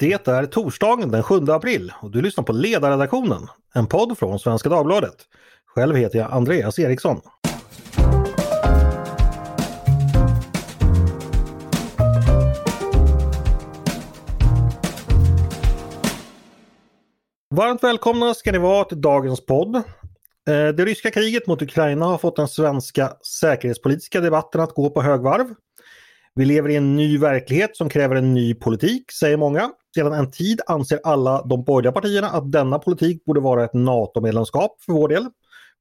Det är torsdagen den 7 april och du lyssnar på Ledarredaktionen, en podd från Svenska Dagbladet. Själv heter jag Andreas Eriksson. Varmt välkomna ska ni vara till dagens podd. Eh, det ryska kriget mot Ukraina har fått den svenska säkerhetspolitiska debatten att gå på högvarv. Vi lever i en ny verklighet som kräver en ny politik, säger många. Sedan en tid anser alla de borgerliga partierna att denna politik borde vara ett NATO-medlemskap för vår del.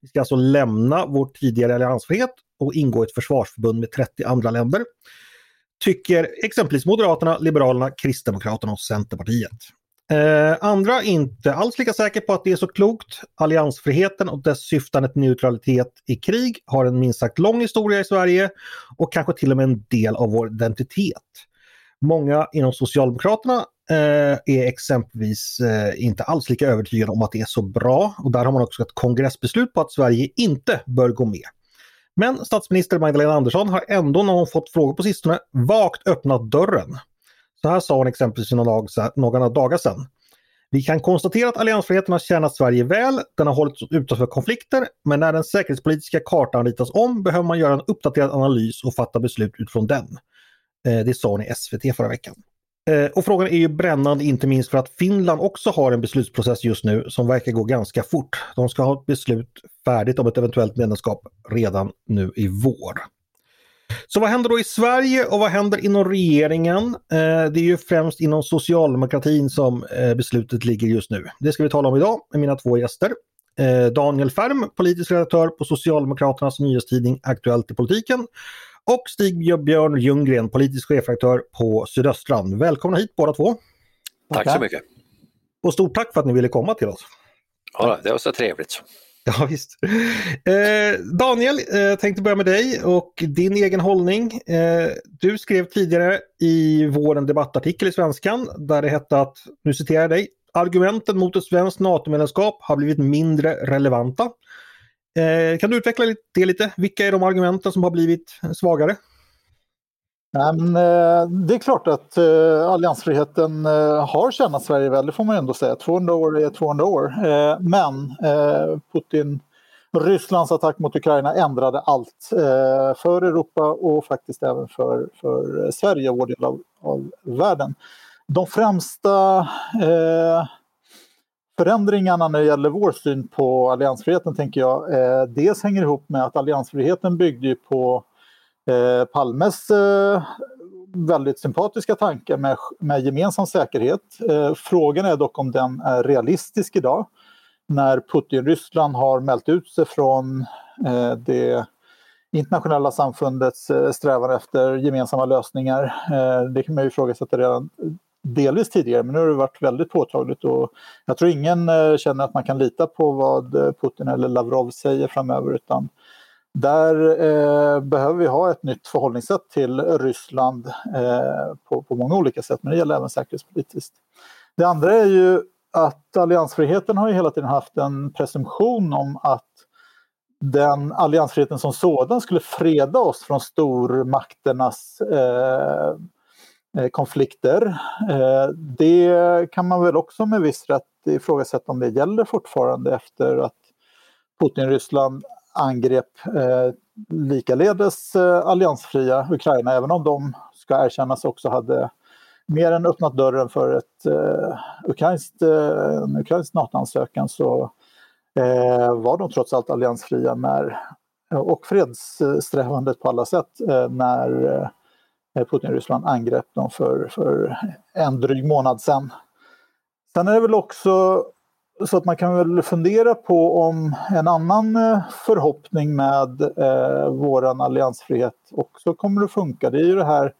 Vi ska alltså lämna vår tidigare alliansfrihet och ingå i ett försvarsförbund med 30 andra länder. Tycker exempelvis Moderaterna, Liberalerna, Kristdemokraterna och Centerpartiet. Eh, andra är inte alls lika säkra på att det är så klokt. Alliansfriheten och dess syftande till neutralitet i krig har en minst sagt lång historia i Sverige och kanske till och med en del av vår identitet. Många inom Socialdemokraterna Eh, är exempelvis eh, inte alls lika övertygade om att det är så bra och där har man också ett kongressbeslut på att Sverige inte bör gå med. Men statsminister Magdalena Andersson har ändå när hon fått frågor på sistone vagt öppnat dörren. Så här sa hon exempelvis för några dagar sedan. Vi kan konstatera att alliansfriheten har tjänat Sverige väl, den har hållits utanför konflikter, men när den säkerhetspolitiska kartan ritas om behöver man göra en uppdaterad analys och fatta beslut utifrån den. Eh, det sa hon i SVT förra veckan. Eh, och frågan är ju brännande inte minst för att Finland också har en beslutsprocess just nu som verkar gå ganska fort. De ska ha ett beslut färdigt om ett eventuellt medlemskap redan nu i vår. Så vad händer då i Sverige och vad händer inom regeringen? Eh, det är ju främst inom socialdemokratin som eh, beslutet ligger just nu. Det ska vi tala om idag med mina två gäster. Daniel Färm, politisk redaktör på Socialdemokraternas nyhetstidning Aktuellt i politiken. Och Stig Björn Ljunggren, politisk chefredaktör på Sydöstran. Välkomna hit båda två. Tack så mycket. Och stort tack för att ni ville komma till oss. Ja, det var så trevligt. Ja, visst. Eh, Daniel, eh, tänkte börja med dig och din egen hållning. Eh, du skrev tidigare i vår en debattartikel i Svenskan där det hette att, nu citerar jag dig, argumenten mot ett svenskt NATO-medlemskap har blivit mindre relevanta. Eh, kan du utveckla det lite? Vilka är de argumenten som har blivit svagare? Nej, men, eh, det är klart att eh, alliansfriheten eh, har tjänat Sverige väl, det får man ändå säga. 200 år är 200 år. Eh, men eh, Putin, Rysslands attack mot Ukraina ändrade allt eh, för Europa och faktiskt även för, för Sverige och vår del av, av världen. De främsta eh, förändringarna när det gäller vår syn på alliansfriheten tänker jag eh, dels hänger ihop med att alliansfriheten byggde på Eh, Palmes eh, väldigt sympatiska tanke med, med gemensam säkerhet. Eh, frågan är dock om den är realistisk idag när Putin-Ryssland har mält ut sig från eh, det internationella samfundets eh, strävan efter gemensamma lösningar. Eh, det kan man ju ifrågasätta redan delvis tidigare men nu har det varit väldigt påtagligt och jag tror ingen eh, känner att man kan lita på vad eh, Putin eller Lavrov säger framöver utan där eh, behöver vi ha ett nytt förhållningssätt till Ryssland eh, på, på många olika sätt, men det gäller även säkerhetspolitiskt. Det andra är ju att alliansfriheten har ju hela tiden haft en presumtion om att den alliansfriheten som sådan skulle freda oss från stormakternas eh Eh, konflikter. Eh, det kan man väl också med viss rätt ifrågasätta om det gäller fortfarande efter att Putin-Ryssland angrep eh, likaledes alliansfria Ukraina, även om de, ska erkännas, också hade mer än öppnat dörren för ett ukrainskt, en ukrainsk NATO-ansökan så var de trots allt alliansfria när, och fredssträvandet på alla sätt när Putin-Ryssland angrep dem för, för en dryg månad sedan. Sen är det väl också så att man kan väl fundera på om en annan eh, förhoppning med eh, våran alliansfrihet också kommer att funka. Det är ju det här,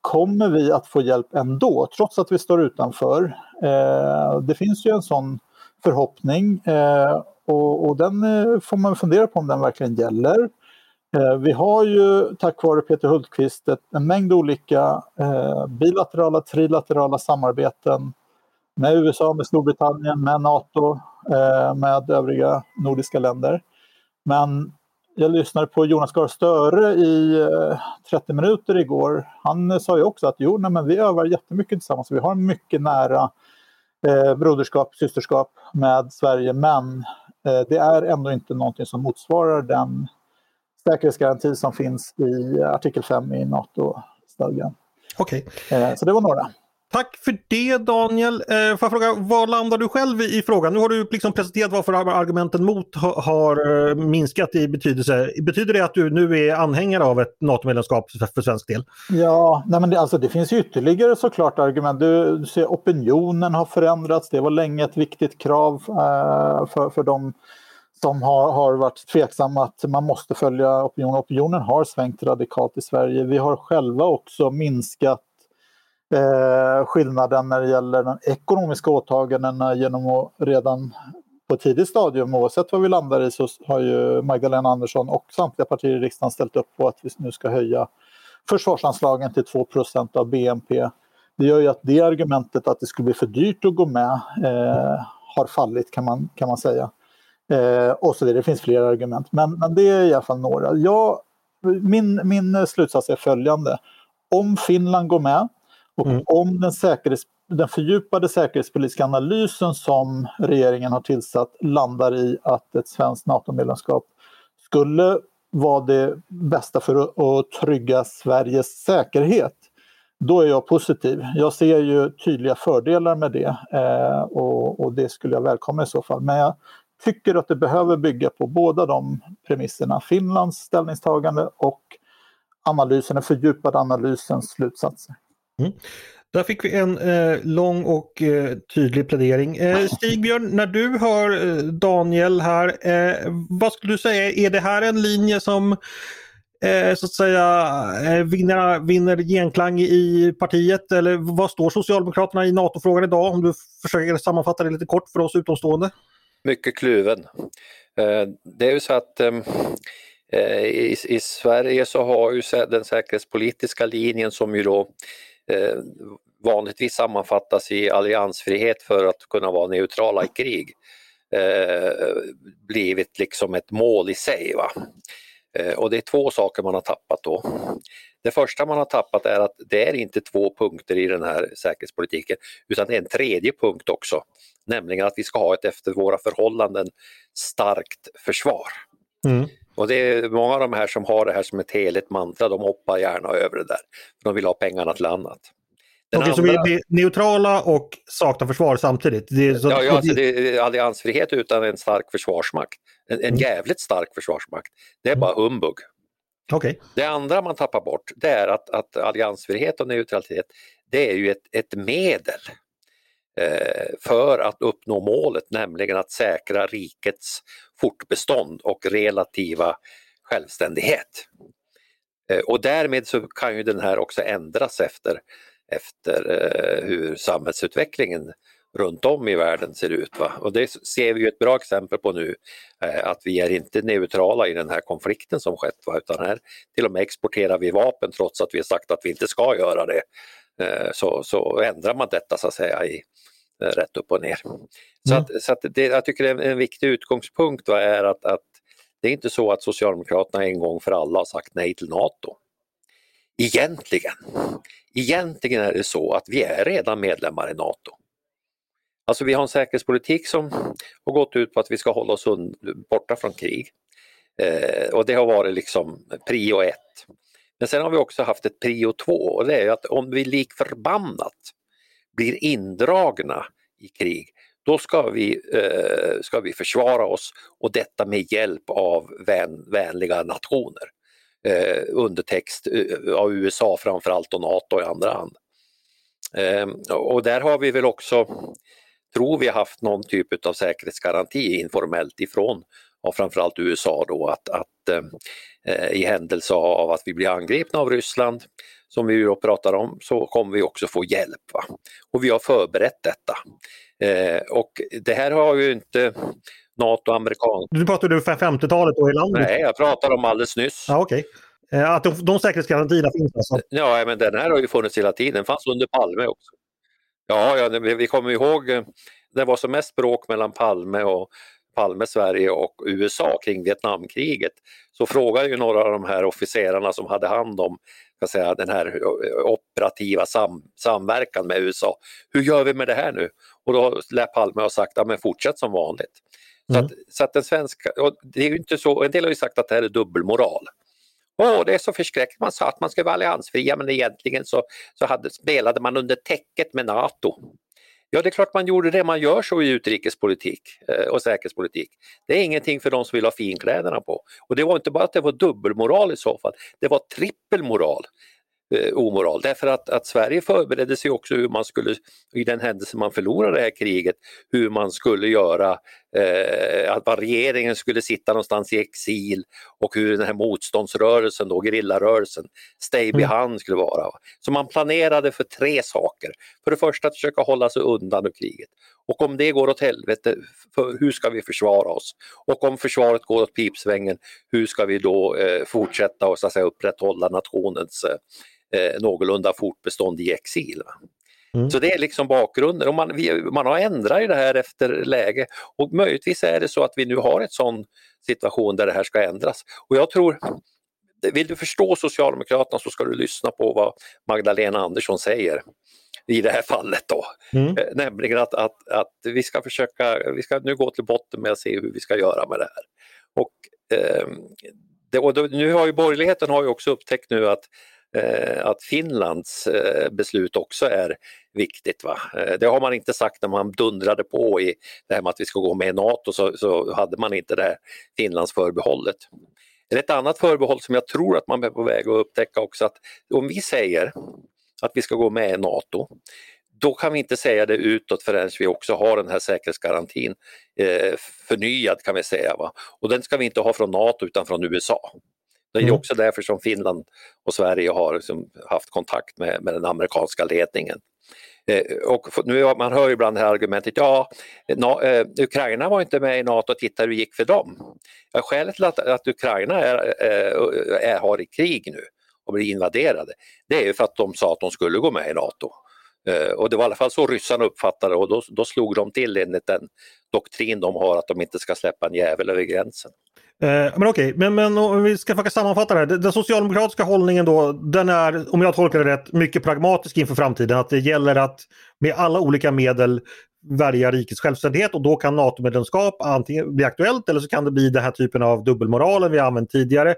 kommer vi att få hjälp ändå trots att vi står utanför? Eh, det finns ju en sån förhoppning eh, och, och, den eh, får man fundera på om den verkligen gäller. Eh, vi har ju tack vare Peter Hultqvist en mängd olika eh, bilaterala, trilaterala samarbeten med USA, med Storbritannien, med NATO, eh, med övriga nordiska länder. Men jag lyssnade på Jonas Gahr Störe i 30 minuter igår. Han sa ju också att jo, nej, men vi övar jättemycket tillsammans. Vi har mycket nära eh, broderskap, systerskap med Sverige men eh, det är ändå inte någonting som motsvarar den säkerhetsgaranti som finns i artikel 5 i NATO-stadgan. Okej. Okay. Eh, så det var några. Tack för det Daniel. Eh, får jag fråga, vad landar du själv i, i frågan? Nu har du liksom presenterat varför argumenten mot ha, har eh, minskat i betydelse. Betyder det att du nu är anhängare av ett NATO-medlemskap för, för svensk del? Ja, nej men det, alltså, det finns ytterligare såklart argument. Du, du ser opinionen har förändrats. Det var länge ett viktigt krav eh, för, för de som har, har varit tveksamma att man måste följa opinionen. Opinionen har svängt radikalt i Sverige. Vi har själva också minskat eh, skillnaden när det gäller de ekonomiska åtagandena genom att redan på ett tidigt stadium, oavsett vad vi landar i, så har ju Magdalena Andersson och samtliga partier i riksdagen ställt upp på att vi nu ska höja försvarsanslagen till 2% av BNP. Det gör ju att det argumentet att det skulle bli för dyrt att gå med eh, har fallit kan man, kan man säga. Eh, och så vidare. Det finns fler argument, men, men det är i alla fall några. Jag, min, min slutsats är följande. Om Finland går med och mm. om den, säkerhets, den fördjupade säkerhetspolitiska analysen som regeringen har tillsatt landar i att ett svenskt NATO-medlemskap skulle vara det bästa för att, att trygga Sveriges säkerhet, då är jag positiv. Jag ser ju tydliga fördelar med det eh, och, och, det skulle jag välkomna i så fall. Men jag tycker att det behöver bygga på båda de premisserna. Finlands ställningstagande och analysen, den fördjupade analysens slutsatser. Mm. Där fick vi en eh, lång och eh, tydlig plädering. Eh, Stigbjörn, när du hör eh, Daniel här, eh, vad skulle du säga, är det här en linje som eh, så att säga eh, vinner, vinner genklang i partiet eller vad står Socialdemokraterna i NATO-frågan idag om du försöker sammanfatta det lite kort för oss utomstående? Mycket kluven. Eh, det är ju så att ehm, eh, i, i Sverige så har ju den säkerhetspolitiska linjen som ju då eh, vanligtvis sammanfattas i alliansfrihet för att kunna vara neutrala i krig blivit liksom ett mål i sig. Va? Och det är två saker man har tappat då. Det första man har tappat är att det är inte två punkter i den här säkerhetspolitiken utan det är en tredje punkt också, nämligen att vi ska ha ett efter våra förhållanden starkt försvar. Mm. Och det är många av de här som har det här som ett heligt mantra, de hoppar gärna över det där. De vill ha pengarna till annat. Den Okej, andra... så vi är neutrala och saknar försvar samtidigt? Det är så... Ja, ja alltså det är alliansfrihet utan en stark försvarsmakt. En, en mm. jävligt stark försvarsmakt. Det är bara mm. humbug. Okay. Det andra man tappar bort det är att, att alliansfrihet och neutralitet det är ju ett, ett medel eh, för att uppnå målet, nämligen att säkra rikets fortbestånd och relativa självständighet. Eh, och därmed så kan ju den här också ändras efter, efter eh, hur samhällsutvecklingen runt om i världen ser ut. Va? Och det ser vi ju ett bra exempel på nu, eh, att vi är inte neutrala i den här konflikten som skett, va? utan här till och med exporterar vi vapen trots att vi har sagt att vi inte ska göra det. Så, så ändrar man detta så att säga i, rätt upp och ner. Så, mm. att, så att det, jag tycker en, en viktig utgångspunkt är att, att det är inte så att Socialdemokraterna en gång för alla har sagt nej till NATO. Egentligen, egentligen är det så att vi är redan medlemmar i NATO. Alltså vi har en säkerhetspolitik som har gått ut på att vi ska hålla oss borta från krig. Eh, och det har varit liksom prio ett. Men sen har vi också haft ett prio två och det är att om vi lik förbannat blir indragna i krig, då ska vi, eh, ska vi försvara oss och detta med hjälp av vän, vänliga nationer. Eh, undertext eh, av USA framförallt och NATO i andra hand. Eh, och där har vi väl också, tror vi, haft någon typ av säkerhetsgaranti informellt ifrån av framförallt USA då att, att eh, i händelse av att vi blir angripna av Ryssland som vi ju pratar om så kommer vi också få hjälp. Va? Och vi har förberett detta. Eh, och det här har ju inte NATO amerikan... Du pratade om 50-talet då i landet? Nej, jag pratade om alldeles nyss. Ja, okay. Eh, att de, de säkerhetsgarantierna finns alltså? Ja, men den här har ju funnits hela tiden. Den fanns under Palme också. Ja, ja vi kommer ihåg, eh, det var som mest bråk mellan Palme och Palme Sverige och USA kring Vietnamkriget så frågade ju några av de här officerarna som hade hand om säga, den här operativa sam, samverkan med USA. Hur gör vi med det här nu? Och då lär Palme ha sagt, ja men fortsätt som vanligt. Mm. Så, att, så att den svenska, det är inte så, en del har ju sagt att det här är dubbelmoral. Åh, det är så förskräckligt, man sa att man ska vara alliansfria men egentligen så, så hade, spelade man under täcket med NATO. Ja, det är klart man gjorde det, man gör så i utrikespolitik eh, och säkerhetspolitik. Det är ingenting för de som vill ha finkläderna på. Och det var inte bara att det var dubbelmoral i så fall, det var trippelmoral eh, omoral. Därför att, att Sverige förberedde sig också hur man skulle, i den händelse man förlorade det här kriget, hur man skulle göra, eh, att regeringen skulle sitta någonstans i exil och hur den här motståndsrörelsen, då, gerillarörelsen, stay mm. behind skulle vara. Så man planerade för tre saker. För det första att försöka hålla sig undan ur kriget. Och om det går åt helvete, hur ska vi försvara oss? Och om försvaret går åt pipsvängen, hur ska vi då eh, fortsätta och så att säga, upprätthålla nationens eh, eh, någorlunda fortbestånd i exil. Mm. Så det är liksom bakgrunden. Och man, vi, man har ändrat i det här efter läge och möjligtvis är det så att vi nu har en sån situation där det här ska ändras. Och jag tror, vill du förstå Socialdemokraterna så ska du lyssna på vad Magdalena Andersson säger i det här fallet då. Mm. Eh, nämligen att, att, att vi ska försöka, vi ska nu gå till botten med att se hur vi ska göra med det här. Och, eh, det, och då, nu har ju borgerligheten har ju också upptäckt nu att Eh, att Finlands eh, beslut också är viktigt. Va? Eh, det har man inte sagt när man dundrade på i det här med att vi ska gå med i NATO så, så hade man inte det här Finlandsförbehållet. Ett annat förbehåll som jag tror att man är på väg att upptäcka också att om vi säger att vi ska gå med i NATO då kan vi inte säga det utåt förrän vi också har den här säkerhetsgarantin eh, förnyad kan vi säga. Va? Och den ska vi inte ha från NATO utan från USA. Det är mm. också därför som Finland och Sverige har liksom haft kontakt med, med den amerikanska ledningen. Eh, och nu, man hör ibland det här argumentet, ja, na, eh, Ukraina var inte med i NATO, titta hur det gick för dem. Ja, skälet till att, att Ukraina är, är, är, har i krig nu och blir invaderade, det är ju för att de sa att de skulle gå med i NATO. Eh, och det var i alla fall så ryssarna uppfattade och då, då slog de till enligt den doktrin de har att de inte ska släppa en jävel över gränsen. Eh, men okej, men, men om vi ska försöka sammanfatta det här. Den socialdemokratiska hållningen då, den är, om jag tolkar det rätt, mycket pragmatisk inför framtiden. Att det gäller att med alla olika medel värja rikets självständighet och då kan NATO-medlemskap antingen bli aktuellt eller så kan det bli den här typen av dubbelmoralen vi använt tidigare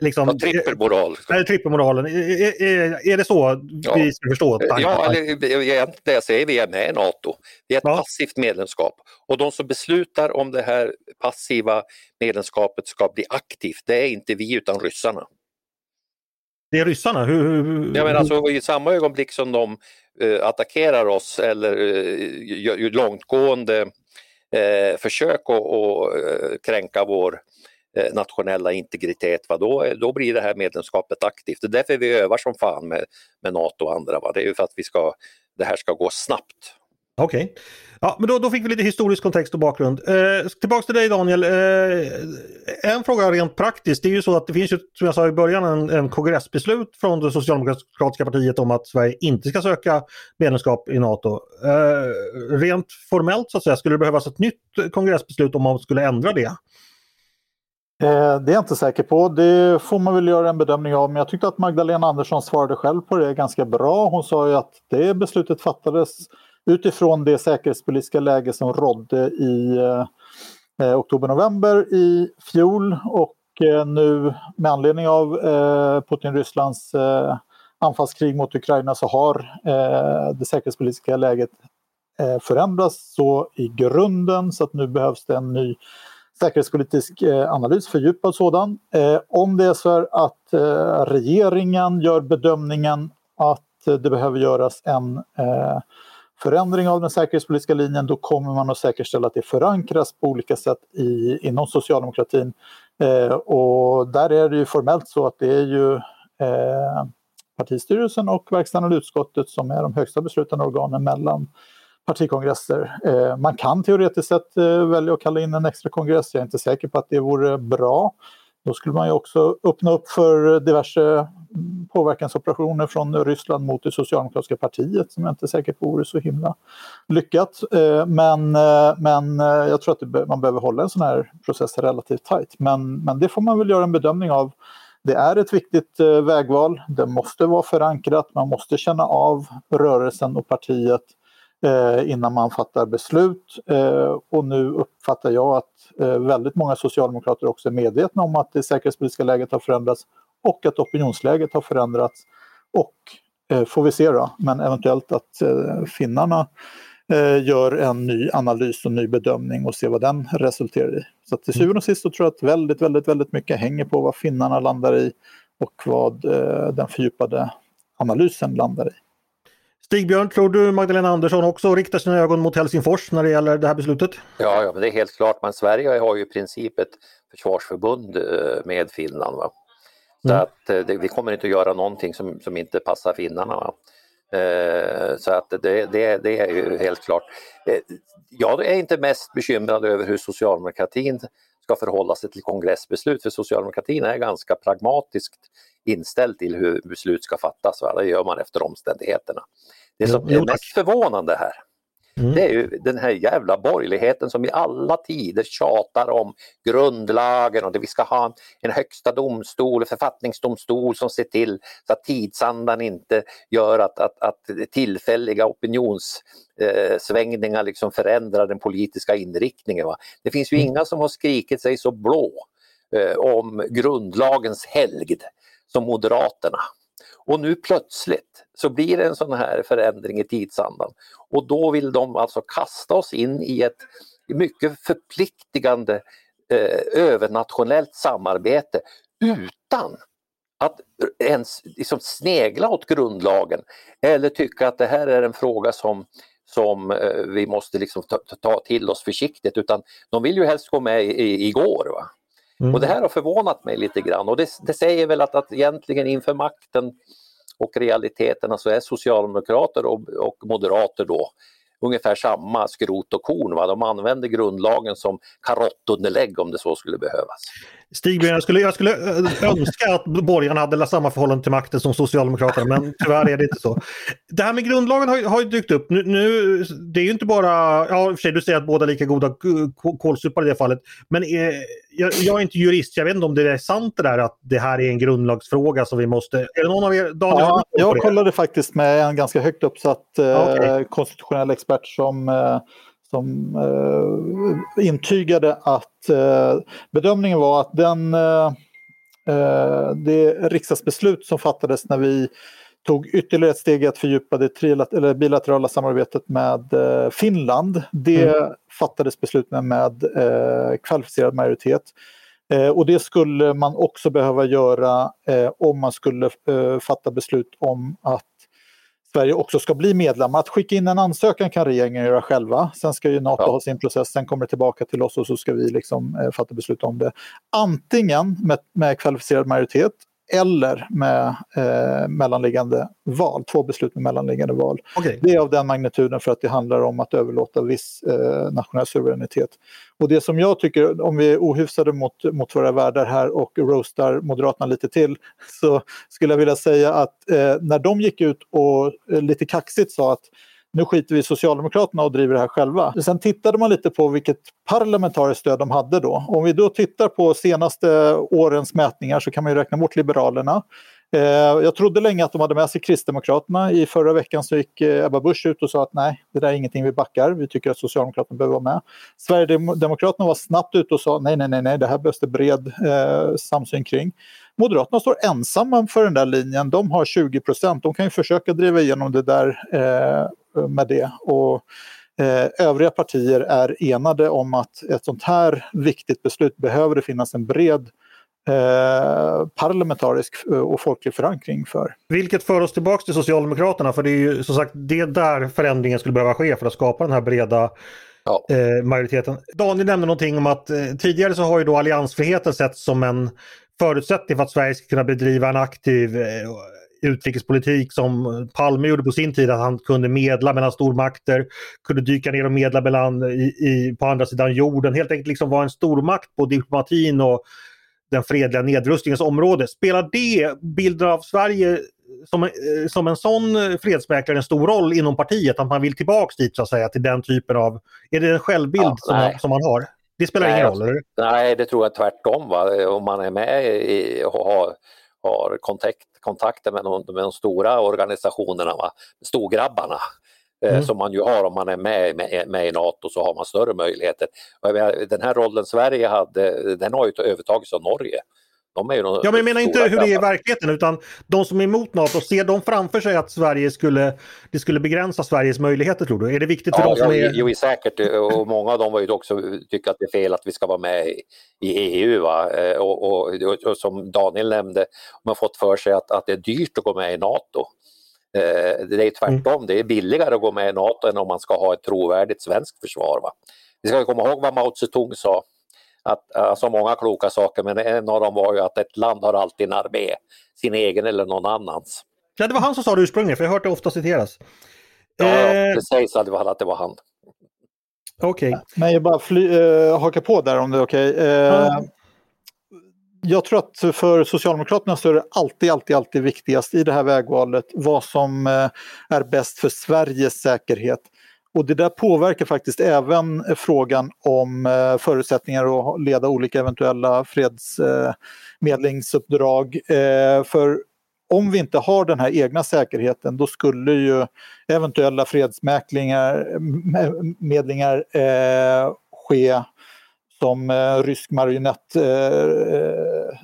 Liksom, ja, trippelmoral. Nej, trippelmoralen. Är, är, är det så ja. vi ska förstå tanken? Ja, eller, det jag säger, vi är med i NATO. Vi är ett ja. passivt medlemskap. Och de som beslutar om det här passiva medlemskapet ska bli aktivt, det är inte vi utan ryssarna. Det är ryssarna? Hur, hur, ja, men alltså, I samma ögonblick som de uh, attackerar oss eller uh, gör långtgående uh, försök att kränka vår Eh, Eh, nationella integritet, va? Då, då blir det här medlemskapet aktivt. Det är därför vi övar som fan med, med NATO och andra. Va? Det är ju för att vi ska, det här ska gå snabbt. Okej. Okay. Ja, men då, då fick vi lite historisk kontext och bakgrund. Eh, tillbaks till dig Daniel. Eh, en fråga rent praktiskt. Det är ju så att det finns ju, som jag sa i början, en, en kongressbeslut från det socialdemokratiska partiet om att Sverige inte ska söka medlemskap i NATO. Eh, rent formellt så att säga, skulle det behövas ett nytt kongressbeslut om man skulle ändra det? Eh, det är jag inte säker på. Det får man väl göra en bedömning av. Men jag tyckte att Magdalena Andersson svarade själv på det ganska bra. Hon sa ju att det beslutet fattades utifrån det säkerhetspolitiska läge som rådde i eh, eh oktober-november i fjol. Och eh, nu med anledning av eh, Putin-Rysslands eh, anfallskrig mot Ukraina så har eh, det säkerhetspolitiska läget förändrats så i grunden så att nu behövs det en ny säkerhetspolitisk eh, analys, fördjupad sådan. Eh, om det är så att eh, regeringen gör bedömningen att det behöver göras en förändring av den säkerhetspolitiska linjen då kommer man att säkerställa att det förankras på olika sätt i, inom socialdemokratin. och där är det ju formellt så att det är ju partistyrelsen och verkställande utskottet som är de högsta beslutande organen mellan partikongresser. Eh, man kan teoretiskt sett eh, välja att kalla in en extra kongress. Jag är inte säker på att det vore bra. Då skulle man ju också öppna upp för diverse mm, påverkansoperationer från Ryssland mot det socialdemokratiska partiet som jag inte är säker på vore så himla lyckat. Eh, men, eh, men eh, jag tror att man behöver hålla en sån här process relativt tajt. Men, men det får man väl göra en bedömning av. Det är ett viktigt vägval, det måste vara förankrat, man måste känna av rörelsen och partiet Eh, innan man fattar beslut. Eh, och nu uppfattar jag att eh, väldigt många socialdemokrater också är medvetna om att det säkerhetspolitiska läget har förändrats och att opinionsläget har förändrats. Och får vi se då, men eventuellt att finnarna gör en ny analys och ny bedömning och ser vad den resulterar i. Så till syvende och sist så tror jag att väldigt, väldigt, väldigt mycket hänger på vad finnarna landar i och vad den fördjupade analysen landar i. Stigbjörn, tror du Magdalena Andersson också riktar sina ögon mot Helsingfors när det gäller det här beslutet? Ja, ja det är helt klart. Men Sverige har ju i princip ett försvarsförbund eh, med Finland. Va? Så mm. att eh, det, vi kommer inte att göra någonting som, som inte passar finnarna. Eh, så att det, det, det, är ju helt klart. Eh, jag är inte mest bekymrad över hur socialdemokratin ska förhålla sig till kongressbeslut för socialdemokratin är ganska pragmatiskt inställd till hur beslut ska fattas. Va? Det gör man efter omständigheterna. Det som är mest förvånande här Mm. Det är ju den här jävla borgerligheten som i alla tider tjatar om grundlagen och att vi ska ha en, en högsta domstol, en författningsdomstol som ser till så att tidsandan inte gör att, att, att tillfälliga opinionssvängningar liksom förändrar den politiska inriktningen. Va? Det finns ju mm. inga som har skrikit sig så blå eh, om grundlagens helgd som Moderaterna. Och nu plötsligt så blir det en sån här förändring i tidsandan och då vill de alltså kasta oss in i ett mycket förpliktigande eh, övernationellt samarbete utan att ens liksom snegla åt grundlagen eller tycka att det här är en fråga som, som eh, vi måste liksom ta, ta, till oss försiktigt utan de vill ju helst gå med i, i, igår. Va? Mm. Och det här har förvånat mig lite grann och det, det säger väl att, att egentligen inför makten och realiteterna så är socialdemokrater och, och moderater då ungefär samma skrot och korn. Va? De använder grundlagen som karottunderlägg om det så skulle behövas. Stig, jag skulle, jag skulle önska att borgarna hade samma förhållande till makten som Socialdemokraterna, men tyvärr är det inte så. Det här med grundlagen har, har ju dykt upp. Nu, nu, det är ju inte bara, ja i och för sig du säger att båda är lika goda kålsupare i det fallet, men är, jag, jag, är inte jurist, jag vet inte om det är sant det där att det här är en grundlagsfråga som vi måste... Är det någon av er? Daniel, ja, jag kollade faktiskt med en ganska högt uppsatt eh, okay. konstitutionell expert som eh, som eh, intygade att eh, bedömningen var att den, eh, eh det riksdagsbeslut som fattades när vi tog ytterligare ett steg att fördjupa det eller bilaterala samarbetet med eh, Finland. Det mm. fattades beslut med, eh, kvalificerad majoritet. och det skulle man också behöva göra om man skulle fatta beslut om att Sverige också ska bli medlem. Att skicka in en ansökan kan regeringen göra själva. Sen ska ju NATO ja. ha sin process, sen kommer det tillbaka till oss och så ska vi liksom, eh, fatta beslut om det. Antingen med, med kvalificerad majoritet eller med eh, mellanliggande val, två beslut med mellanliggande val. Okay. Det är av den magnituden för att det handlar om att överlåta viss eh, nationell suveränitet. Och det som jag tycker, om vi är ohyfsade mot, mot våra värdar här och roastar Moderaterna lite till, så skulle jag vilja säga att eh, när de gick ut och eh, lite kaxigt sa att nu skiter vi i Socialdemokraterna och driver det här själva. Sen tittade man lite på vilket parlamentariskt stöd de hade då. Om vi då tittar på senaste årens mätningar så kan man ju räkna bort Liberalerna. Eh, jag trodde länge att de hade med sig Kristdemokraterna. I förra veckan så gick eh, Ebba Busch ut och sa att nej, det där är ingenting vi backar. Vi tycker att Socialdemokraterna behöver vara med. Sverigedemokraterna var snabbt ute och sa nej, nej, nej, nej, det här behövs det bred eh, samsyn kring. Moderaterna står ensamma för den där linjen. De har 20 procent. De kan ju försöka driva igenom det där eh, med det. Och, eh, övriga partier är enade om att ett sånt här viktigt beslut behöver det finnas en bred eh, parlamentarisk eh, och folklig förankring för. Vilket för oss tillbaks till Socialdemokraterna för det är ju som sagt det där förändringen skulle behöva ske för att skapa den här breda ja. eh, majoriteten. Daniel nämnde någonting om att eh, tidigare så har ju då alliansfriheten setts som en förutsättning för att Sverige ska kunna bedriva en aktiv utrikespolitik som Palme gjorde på sin tid, att han kunde medla mellan stormakter, kunde dyka ner och medla mellan, i, i, på andra sidan jorden, helt enkelt liksom vara en stormakt på diplomatin och den fredliga nedrustningens område. Spelar det bilden av Sverige som, eh, som en sån fredsmäklare en stor roll inom partiet? Att man vill tillbaks dit så att säga till den typen av... Är det en självbild ja, som, man, som man har? Det spelar nej, ingen roll? Eller? Nej, det tror jag tvärtom. Va? Om man är med i, och har, har kontakt, kontakter med de, med de stora organisationerna, va? storgrabbarna, eh, mm. som man ju har om man är med, med, med, i Nato så har man större möjligheter. Den här rollen Sverige hade, den har ju övertagits av Norge. De är ju ja, men jag menar inte hur det är i verkligheten utan de som är emot NATO, ser de framför sig att Sverige skulle, det skulle begränsa Sveriges möjligheter tror du? Är det viktigt för ja, dem som ja, är... Jo, säkert och många av dem var ju också tycker att det är fel att vi ska vara med i EU. Va? Eh, och, och, och, och som Daniel nämnde, man har fått för sig att, att det är dyrt att gå med i NATO. Eh, det är tvärtom, mm. det är billigare att gå med i NATO än om man ska ha ett trovärdigt svenskt försvar. Va? Vi ska komma ihåg vad Mao Zedong sa att, alltså många kloka saker men en av dem var ju att ett land har alltid en armé, sin egen eller någon annans. Ja, det var han som sa det ursprungligen, för jag har hört det ofta citeras. Ja, eh... precis att det var, att det var han. Okej. Okay. Men jag bara fly, äh, haka på där om det är okej. Okay. Äh, mm. Jag tror att för Socialdemokraterna så är det alltid, alltid, alltid viktigast i det här vägvalet vad som äh, är bäst för Sveriges säkerhet. Och det där påverkar faktiskt även frågan om eh, förutsättningar att leda olika eventuella fredsmedlingsuppdrag. Eh, för om vi inte har den här egna säkerheten då skulle ju eventuella fredsmäklingar medlingar eh, ske som eh, rysk marionett eh, eh,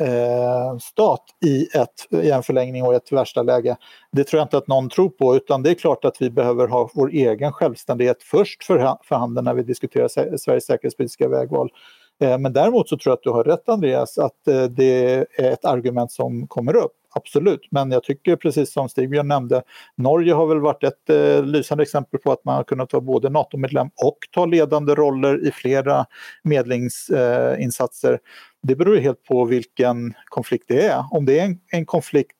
eh, stat i, ett, i en förlängning och ett värsta läge. Det tror jag inte att någon tror på utan det är klart att vi behöver ha vår egen självständighet först för, för handen när vi diskuterar Sveriges säkerhetspolitiska vägval. Eh, men däremot så tror jag att du har rätt Andreas att eh, det är ett argument som kommer upp. Absolut, men jag tycker precis som Stigbjörn nämnde, Norge har väl varit ett eh, lysande exempel på att man har kunnat vara både NATO-medlem och ta ledande roller i flera medlingsinsatser. Eh, det beror helt på vilken konflikt det är. Om det är en, en, konflikt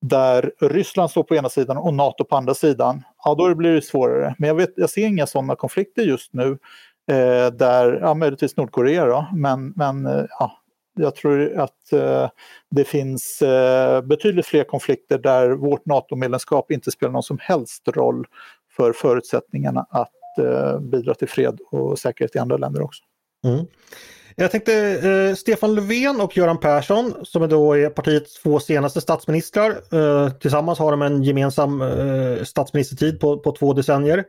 där Ryssland står på ena sidan och NATO på andra sidan, ja då blir det svårare. Men jag, vet, jag ser inga sådana konflikter just nu eh, där, ja möjligtvis Nordkorea då, men, men eh, ja, jag tror att eh, det finns eh, betydligt fler konflikter där vårt NATO-medlemskap inte spelar någon som helst roll för förutsättningarna att eh, bidra till fred och säkerhet i andra länder också. Mm. Jag tänkte eh, Stefan Löfven och Göran Persson som är då är partiets två senaste statsministrar. Eh, tillsammans har de en gemensam eh, statsministertid på, på två decennier.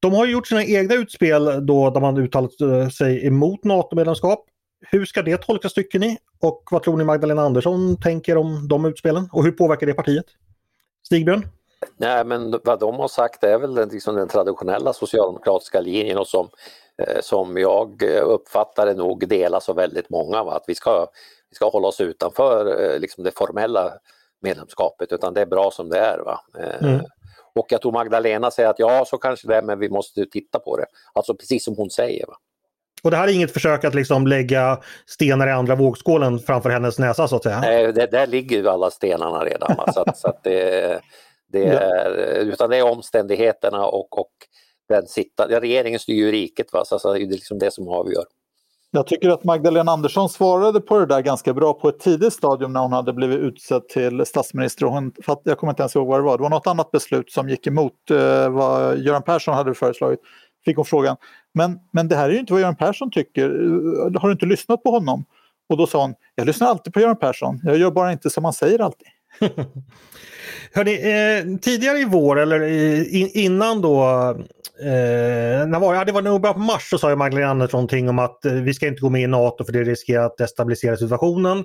De har gjort sina egna utspel då där man uttalat eh, sig emot NATO-medlemskap. Hur ska det tolkas tycker ni? Och vad tror ni Magdalena Andersson tänker om de utspelen? Och hur påverkar det partiet? Stigbjörn? Nej men vad de har sagt är väl liksom den traditionella socialdemokratiska linjen och som Eh, som jag uppfattar det nog delas av väldigt många. Va? Att vi ska, vi ska hålla oss utanför eh, liksom det formella medlemskapet utan det är bra som det är. Va? Eh, mm. Och jag tror Magdalena säger att ja, så kanske det är, men vi måste titta på det. Alltså precis som hon säger. Va? Och det här är inget försök att liksom lägga stenar i andra vågskålen framför hennes näsa så att säga? Nej, det, där ligger ju alla stenarna redan. Så, att, så att det, det är, utan det är omständigheterna och, och den sitta, regeringen styr ju riket, va? så alltså, det är liksom det som avgör. Jag tycker att Magdalena Andersson svarade på det där ganska bra på ett tidigt stadium när hon hade blivit utsedd till statsminister. Och hon, jag kommer inte ens ihåg vad det var, det var något annat beslut som gick emot eh, vad Göran Persson hade föreslagit. Fick hon frågan. Men, men det här är ju inte vad Göran Persson tycker, eh, har du inte lyssnat på honom? Och då sa hon, jag lyssnar alltid på Göran Persson, jag gör bara inte som han säger alltid. Hörrni, eh, tidigare i vår eller i, innan då, eh, när var, ja, det var nog början på mars så sa ju Magdalena Andersson någonting om att eh, vi ska inte gå med i NATO för det riskerar att destabilisera situationen.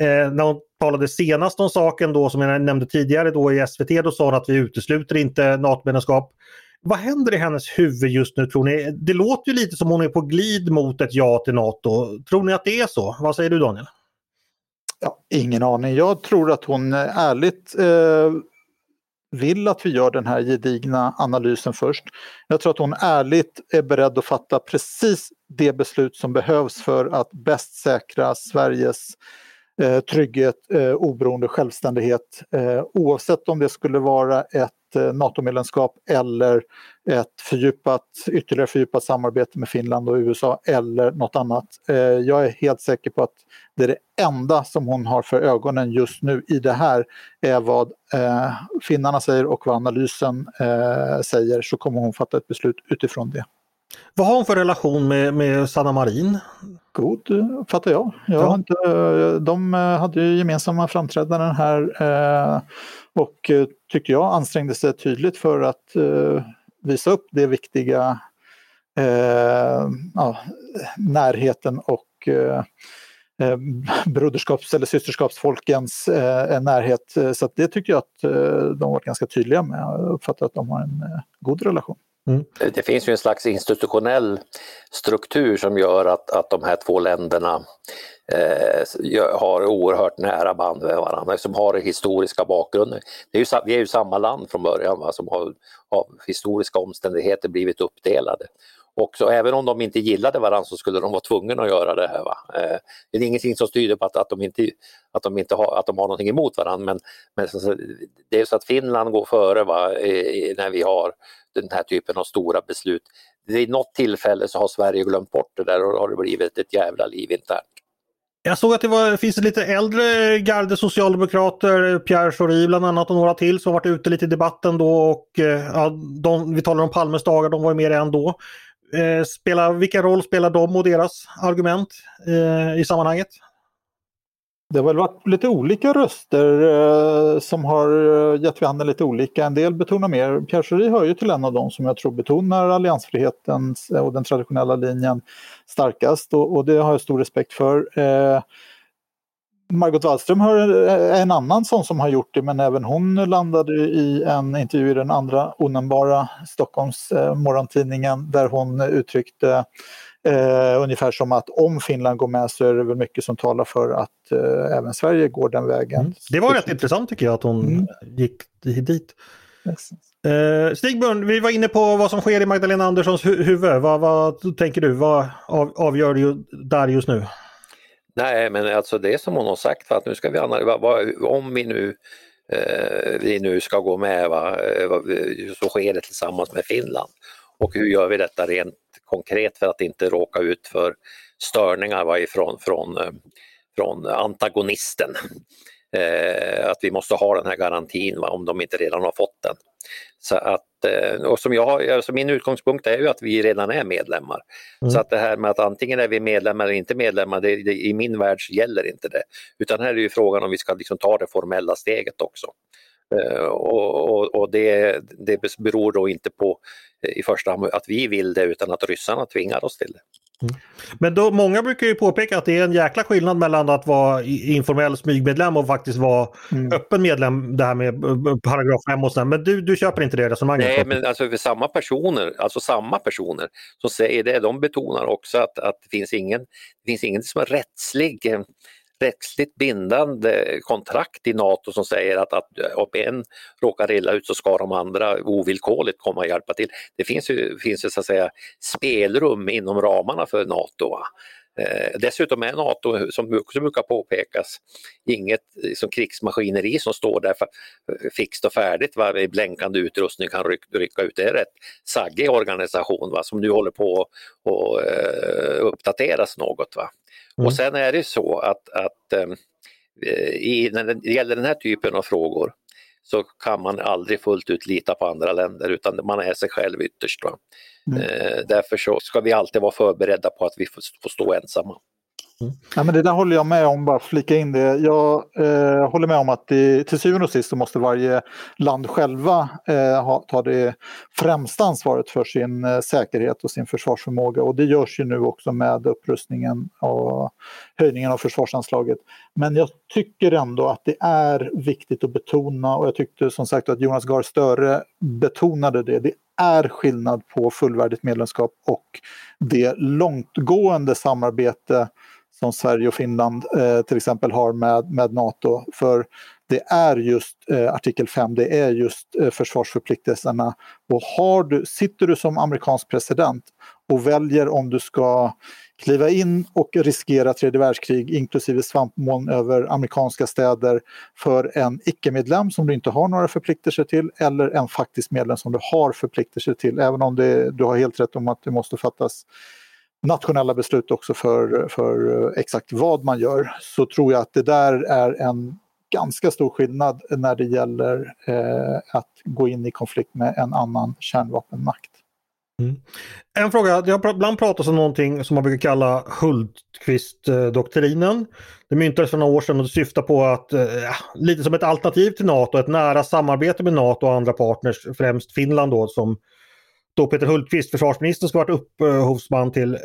Eh, när hon talade senast om saken då som jag nämnde tidigare då i SVT då sa hon att vi utesluter inte NATO-medlemskap. Vad händer i hennes huvud just nu tror ni? Det låter ju lite som hon är på glid mot ett ja till NATO. Tror ni att det är så? Vad säger du Daniel? Ja, ingen aning. Jag tror att hon eh, ärligt eh, vill att vi gör den här gedigna analysen först. Jag tror att hon ärligt är beredd att fatta precis det beslut som behövs för att bäst säkra Sveriges eh, trygghet, eh, oberoende, självständighet. Eh, oavsett om det skulle vara ett ett eh, NATO-medlemskap eller ett fördjupat, ytterligare fördjupat samarbete med Finland och USA eller något annat. Eh, jag är helt säker på att det är det enda som hon har för ögonen just nu i det här är vad eh, finnarna säger och vad analysen säger så kommer hon fatta ett beslut utifrån det. Vad har hon för relation med, med Sanna Marin? God, fattar jag. jag ja. inte, de hade ju gemensamma framträdanden här eh, och tyckte jag ansträngde sig tydligt för att eh, visa upp det viktiga eh, ja, närheten och eh, broderskaps eller systerskapsfolkens eh, närhet. Så det tycker jag att eh, de var ganska tydliga med. Jag uppfattar att de har en eh, god relation. Mm. Det finns ju en slags institutionell struktur som gör att, att de här två länderna eh, har oerhört nära band med varandra, som har historiska bakgrunder. Det är ju, vi är ju samma land från början va, som har av historiska omständigheter blivit uppdelade. Och så, även om de inte gillade varandra så skulle de vara tvungna att göra det här. Va? Eh, det är ingenting som tyder på att, att, de inte, att, de inte har, att de har någonting emot varandra men, men så, det är så att Finland går före va, Eh, när vi har den här typen av stora beslut. Vid något tillfälle så har Sverige glömt bort det där och då har det blivit ett jävla liv internt. Jag såg att det var, finns lite äldre garde socialdemokrater, Pierre Schori bland annat och några till som varit ute lite i debatten då och eh, ja, de, vi talar om Palmes dagar, de var ju med än då. Eh, spelar, vilken roll spelar de och deras argument eh, i sammanhanget? Det har väl varit lite olika röster eh, som har eh, gett vid handen lite olika. En del betonar mer, Pierre Schori hör ju till en av dem som jag tror betonar alliansfriheten och den traditionella linjen starkast och, och det har jag stor respekt för. Eh, Margot Wallström är en annan sån som har gjort det men även hon landade i en intervju i den andra onämnbara Stockholms eh, morgontidningen där hon uttryckte eh, ungefär som att om Finland går med så är det väl mycket som talar för att eh, även Sverige går den vägen. Mm. Det var rätt intressant tycker jag att hon mm. gick dit. Yes. Eh, Stigbjörn, vi var inne på vad som sker i Magdalena Anderssons hu huvud. Vad, vad tänker du? Vad av, avgör du där just nu? Nej, men alltså det som hon har sagt, för att nu ska vi om vi nu, eh, vi nu ska gå med, eh, va, så sker det tillsammans med Finland. Och hur gör vi detta rent konkret för att inte råka ut för störningar va, ifrån, från, eh, från antagonisten? Eh, att vi måste ha den här garantin va, om de inte redan har fått den. Så att, eh, och som jag, alltså min utgångspunkt är ju att vi redan är medlemmar. Mm. Så att det här med att antingen är vi medlemmar eller inte medlemmar, det, det, i min värld gäller inte det. Utan här är ju frågan om vi ska liksom ta det formella steget också. Uh, och, och, och det, det beror då inte på i första hand att vi vill det utan att ryssarna tvingar oss till det. Mm. Men då, många brukar ju påpeka att det är en jäkla skillnad mellan att vara informell smygmedlem och faktiskt vara mm. öppen medlem, det här med paragraf 5 och sådär. Men du, du köper inte det resonemanget? Nej, men alltså för samma personer, alltså samma personer som säger det, de betonar också att, att det finns ingen, det finns ingen som är rättslig eh, rättsligt bindande kontrakt i NATO som säger att, att om en råkar illa ut så ska de andra ovillkorligt komma och hjälpa till. Det finns ju, finns ju så att säga spelrum inom ramarna för NATO. Eh, dessutom är NATO, som också brukar påpekas, inget som krigsmaskineri som står där för, fixt och färdigt va, i blänkande utrustning kan ryck, rycka ut. Det är en rätt saggig organisation va, som nu håller på att eh, uppdateras något. Va. Mm. Och sen är det så att, att um, i, när det gäller den här typen av frågor så kan man aldrig fullt ut lita på andra länder utan man är sig själv ytterst. Mm. Eh, därför så ska vi alltid vara förberedda på att vi får stå ensamma. Mm. Ja, men det där håller jag med om, bara flika in det. Jag eh, håller med om att det, till syvende och sist så måste varje land själva eh, ha, ta det främsta ansvaret för sin eh, säkerhet och sin försvarsförmåga och det görs ju nu också med upprustningen och höjningen av försvarsanslaget. Men jag tycker ändå att det är viktigt att betona och jag tyckte som sagt att Jonas Gahr Störe betonade det. Det är skillnad på fullvärdigt medlemskap och det långtgående samarbete som Sverige och Finland eh, till exempel har med, med NATO. För det är just eh, artikel 5, det är just eh, försvarsförpliktelserna. Och har du, sitter du som amerikansk president och väljer om du ska kliva in och riskera tredje världskrig inklusive svampmoln över amerikanska städer för en icke-medlem som du inte har några förpliktelser till eller en faktisk medlem som du har förpliktelser till. Även om det, du har helt rätt om att det måste fattas nationella beslut också för, för eh, exakt vad man gör så tror jag att det där är en ganska stor skillnad när det gäller eh, att gå in i konflikt med en annan kärnvapenmakt. Mm. En fråga, det har ibland pratats om någonting som man brukar kalla Hultqvist-doktrinen. Det myntades för några år sedan och det syftar på att, eh, lite som ett alternativ till NATO, ett nära samarbete med NATO och andra partners, främst Finland då som då Peter Hultqvist, försvarsministern, ska vara upphovsman eh, till. Eh,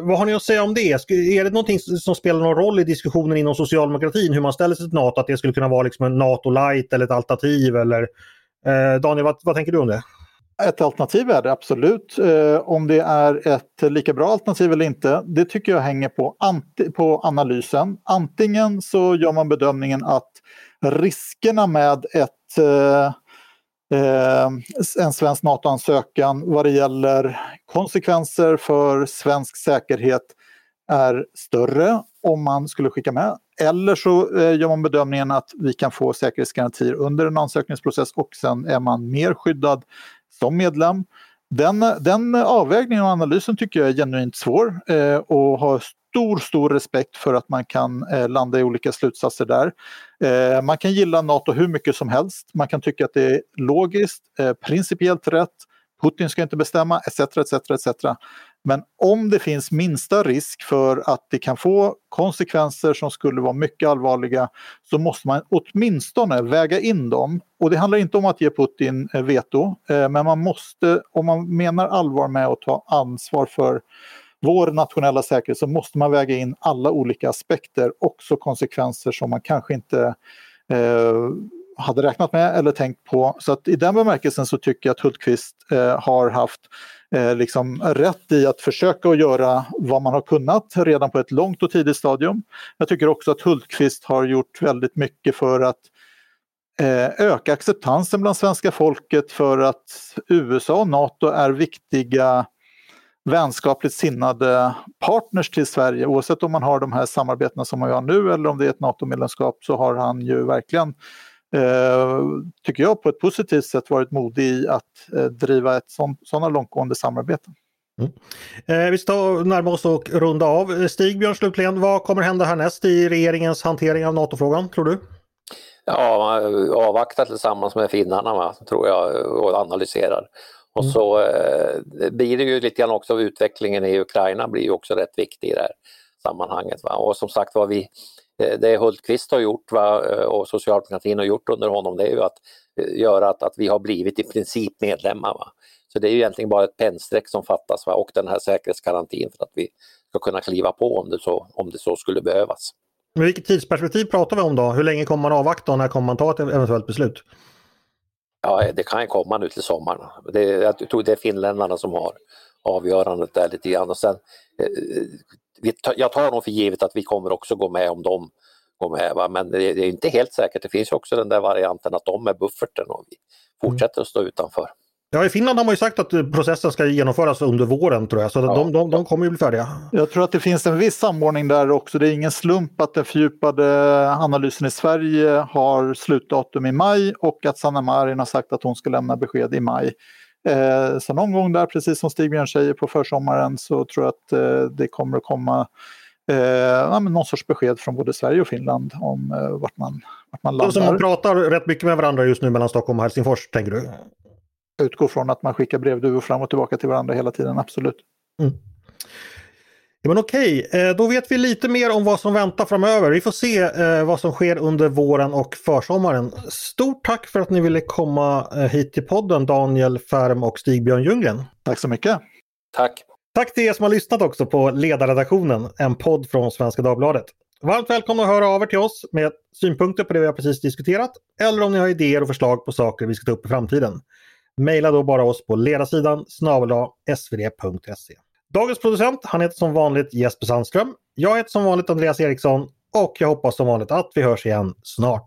vad har ni att säga om det? Är det någonting som spelar någon roll i diskussionen inom socialdemokratin hur man ställer sig till NATO? Att det skulle kunna vara liksom en NATO light eller ett alternativ? Eller, eh, Daniel, vad, vad tänker du om det? Ett alternativ är det absolut. Eh, om det är ett lika bra alternativ eller inte, det tycker jag hänger på, på analysen. Antingen så gör man bedömningen att riskerna med ett eh, eh, Eh, en svensk NATO-ansökan vad det gäller konsekvenser för svensk säkerhet är större om man skulle skicka med. Eller så eh, gör man bedömningen att vi kan få säkerhetsgarantier under en ansökningsprocess och sen är man mer skyddad som medlem. Den, den avvägningen och analysen tycker jag är genuint svår eh, och har stor, stor respekt för att man kan eh, landa i olika slutsatser där. Eh, man kan gilla NATO hur mycket som helst. Man kan tycka att det är logiskt, eh, principiellt rätt, Putin ska inte bestämma etc. etc, etc. Men om det finns minsta risk för att det kan få konsekvenser som skulle vara mycket allvarliga så måste man åtminstone väga in dem. Och det handlar inte om att ge Putin eh, veto, eh, men man måste, om man menar allvar med att ta ansvar för vår nationella säkerhet så måste man väga in alla olika aspekter, också konsekvenser som man kanske inte eh, hade räknat med eller tänkt på. Så att i den bemärkelsen så tycker jag att Hultqvist eh, har haft eh, liksom rätt i att försöka att göra vad man har kunnat redan på ett långt och tidigt stadium. Jag tycker också att Hultqvist har gjort väldigt mycket för att eh, öka acceptansen bland svenska folket för att USA och NATO är viktiga vänskapligt sinnade partners till Sverige. Oavsett om man har de här samarbetena som man har nu eller om det är ett NATO-medlemskap så har han ju verkligen eh, tycker jag, på ett positivt sätt varit modig i att eh, driva ett sådana långtgående samarbeten. Mm. Eh, vi ska närma oss och runda av. Stigbjörn slutligen, vad kommer hända härnäst i regeringens hantering av NATO-frågan, tror du? Ja, avvakta tillsammans med finnarna va, tror jag och analyserar. Och mm. så eh, blir det ju lite grann också utvecklingen i Ukraina blir ju också rätt viktig i det här sammanhanget. Va? Och som sagt var vi Eh, det Hultqvist har gjort va, eh, och socialdemokratin har gjort under honom det är ju att eh, göra att, att vi har blivit i princip medlemmar. Va. Så det är ju egentligen bara ett pennstreck som fattas va, och den här säkerhetsgarantin för att vi ska kunna kliva på om det så, om det så skulle behövas. Men vilket tidsperspektiv pratar vi om då? Hur länge kommer man avvakta och när kommer man ta ett eventuellt beslut? Ja, det kan ju komma nu till sommaren. Det, jag tror det är finländarna som har avgörandet där lite grann. Och sen, eh, jag tar nog för givet att vi kommer också gå med om de går med. Va? Men det är inte helt säkert. Det finns också den där varianten att de är bufferten och vi fortsätter att stå utanför. Ja, i Finland har man ju sagt att processen ska genomföras under våren tror jag, så ja. de, de, de kommer ju bli färdiga. Jag tror att det finns en viss samordning där också. Det är ingen slump att den fördjupade analysen i Sverige har slutdatum i maj och att Sanna Marin har sagt att hon ska lämna besked i maj. Eh, så någon gång där, precis som Stigbjörn säger, på försommaren så tror jag att eh, det kommer att komma eh, ja, någon sorts besked från både Sverige och Finland om eh, vart, man, vart man landar. Så man pratar rätt mycket med varandra just nu mellan Stockholm och Helsingfors, tänker du? Utgår från att man skickar brevduvor fram och tillbaka till varandra hela tiden, absolut. Mm. Ja, men okej, eh, då vet vi lite mer om vad som väntar framöver. Vi får se eh, vad som sker under våren och försommaren. Stort tack för att ni ville komma eh, hit till podden Daniel Färm och Stig-Björn Ljunggren. Tack så mycket. Tack. Tack till er som har lyssnat också på Ledarredaktionen, en podd från Svenska Dagbladet. Varmt välkomna att höra av er till oss med synpunkter på det vi har precis diskuterat eller om ni har idéer och förslag på saker vi ska ta upp i framtiden. Maila då bara oss på ledarsidan snabel svd.se. Dagens producent, han heter som vanligt Jesper Sandström. Jag heter som vanligt Andreas Eriksson och jag hoppas som vanligt att vi hörs igen snart.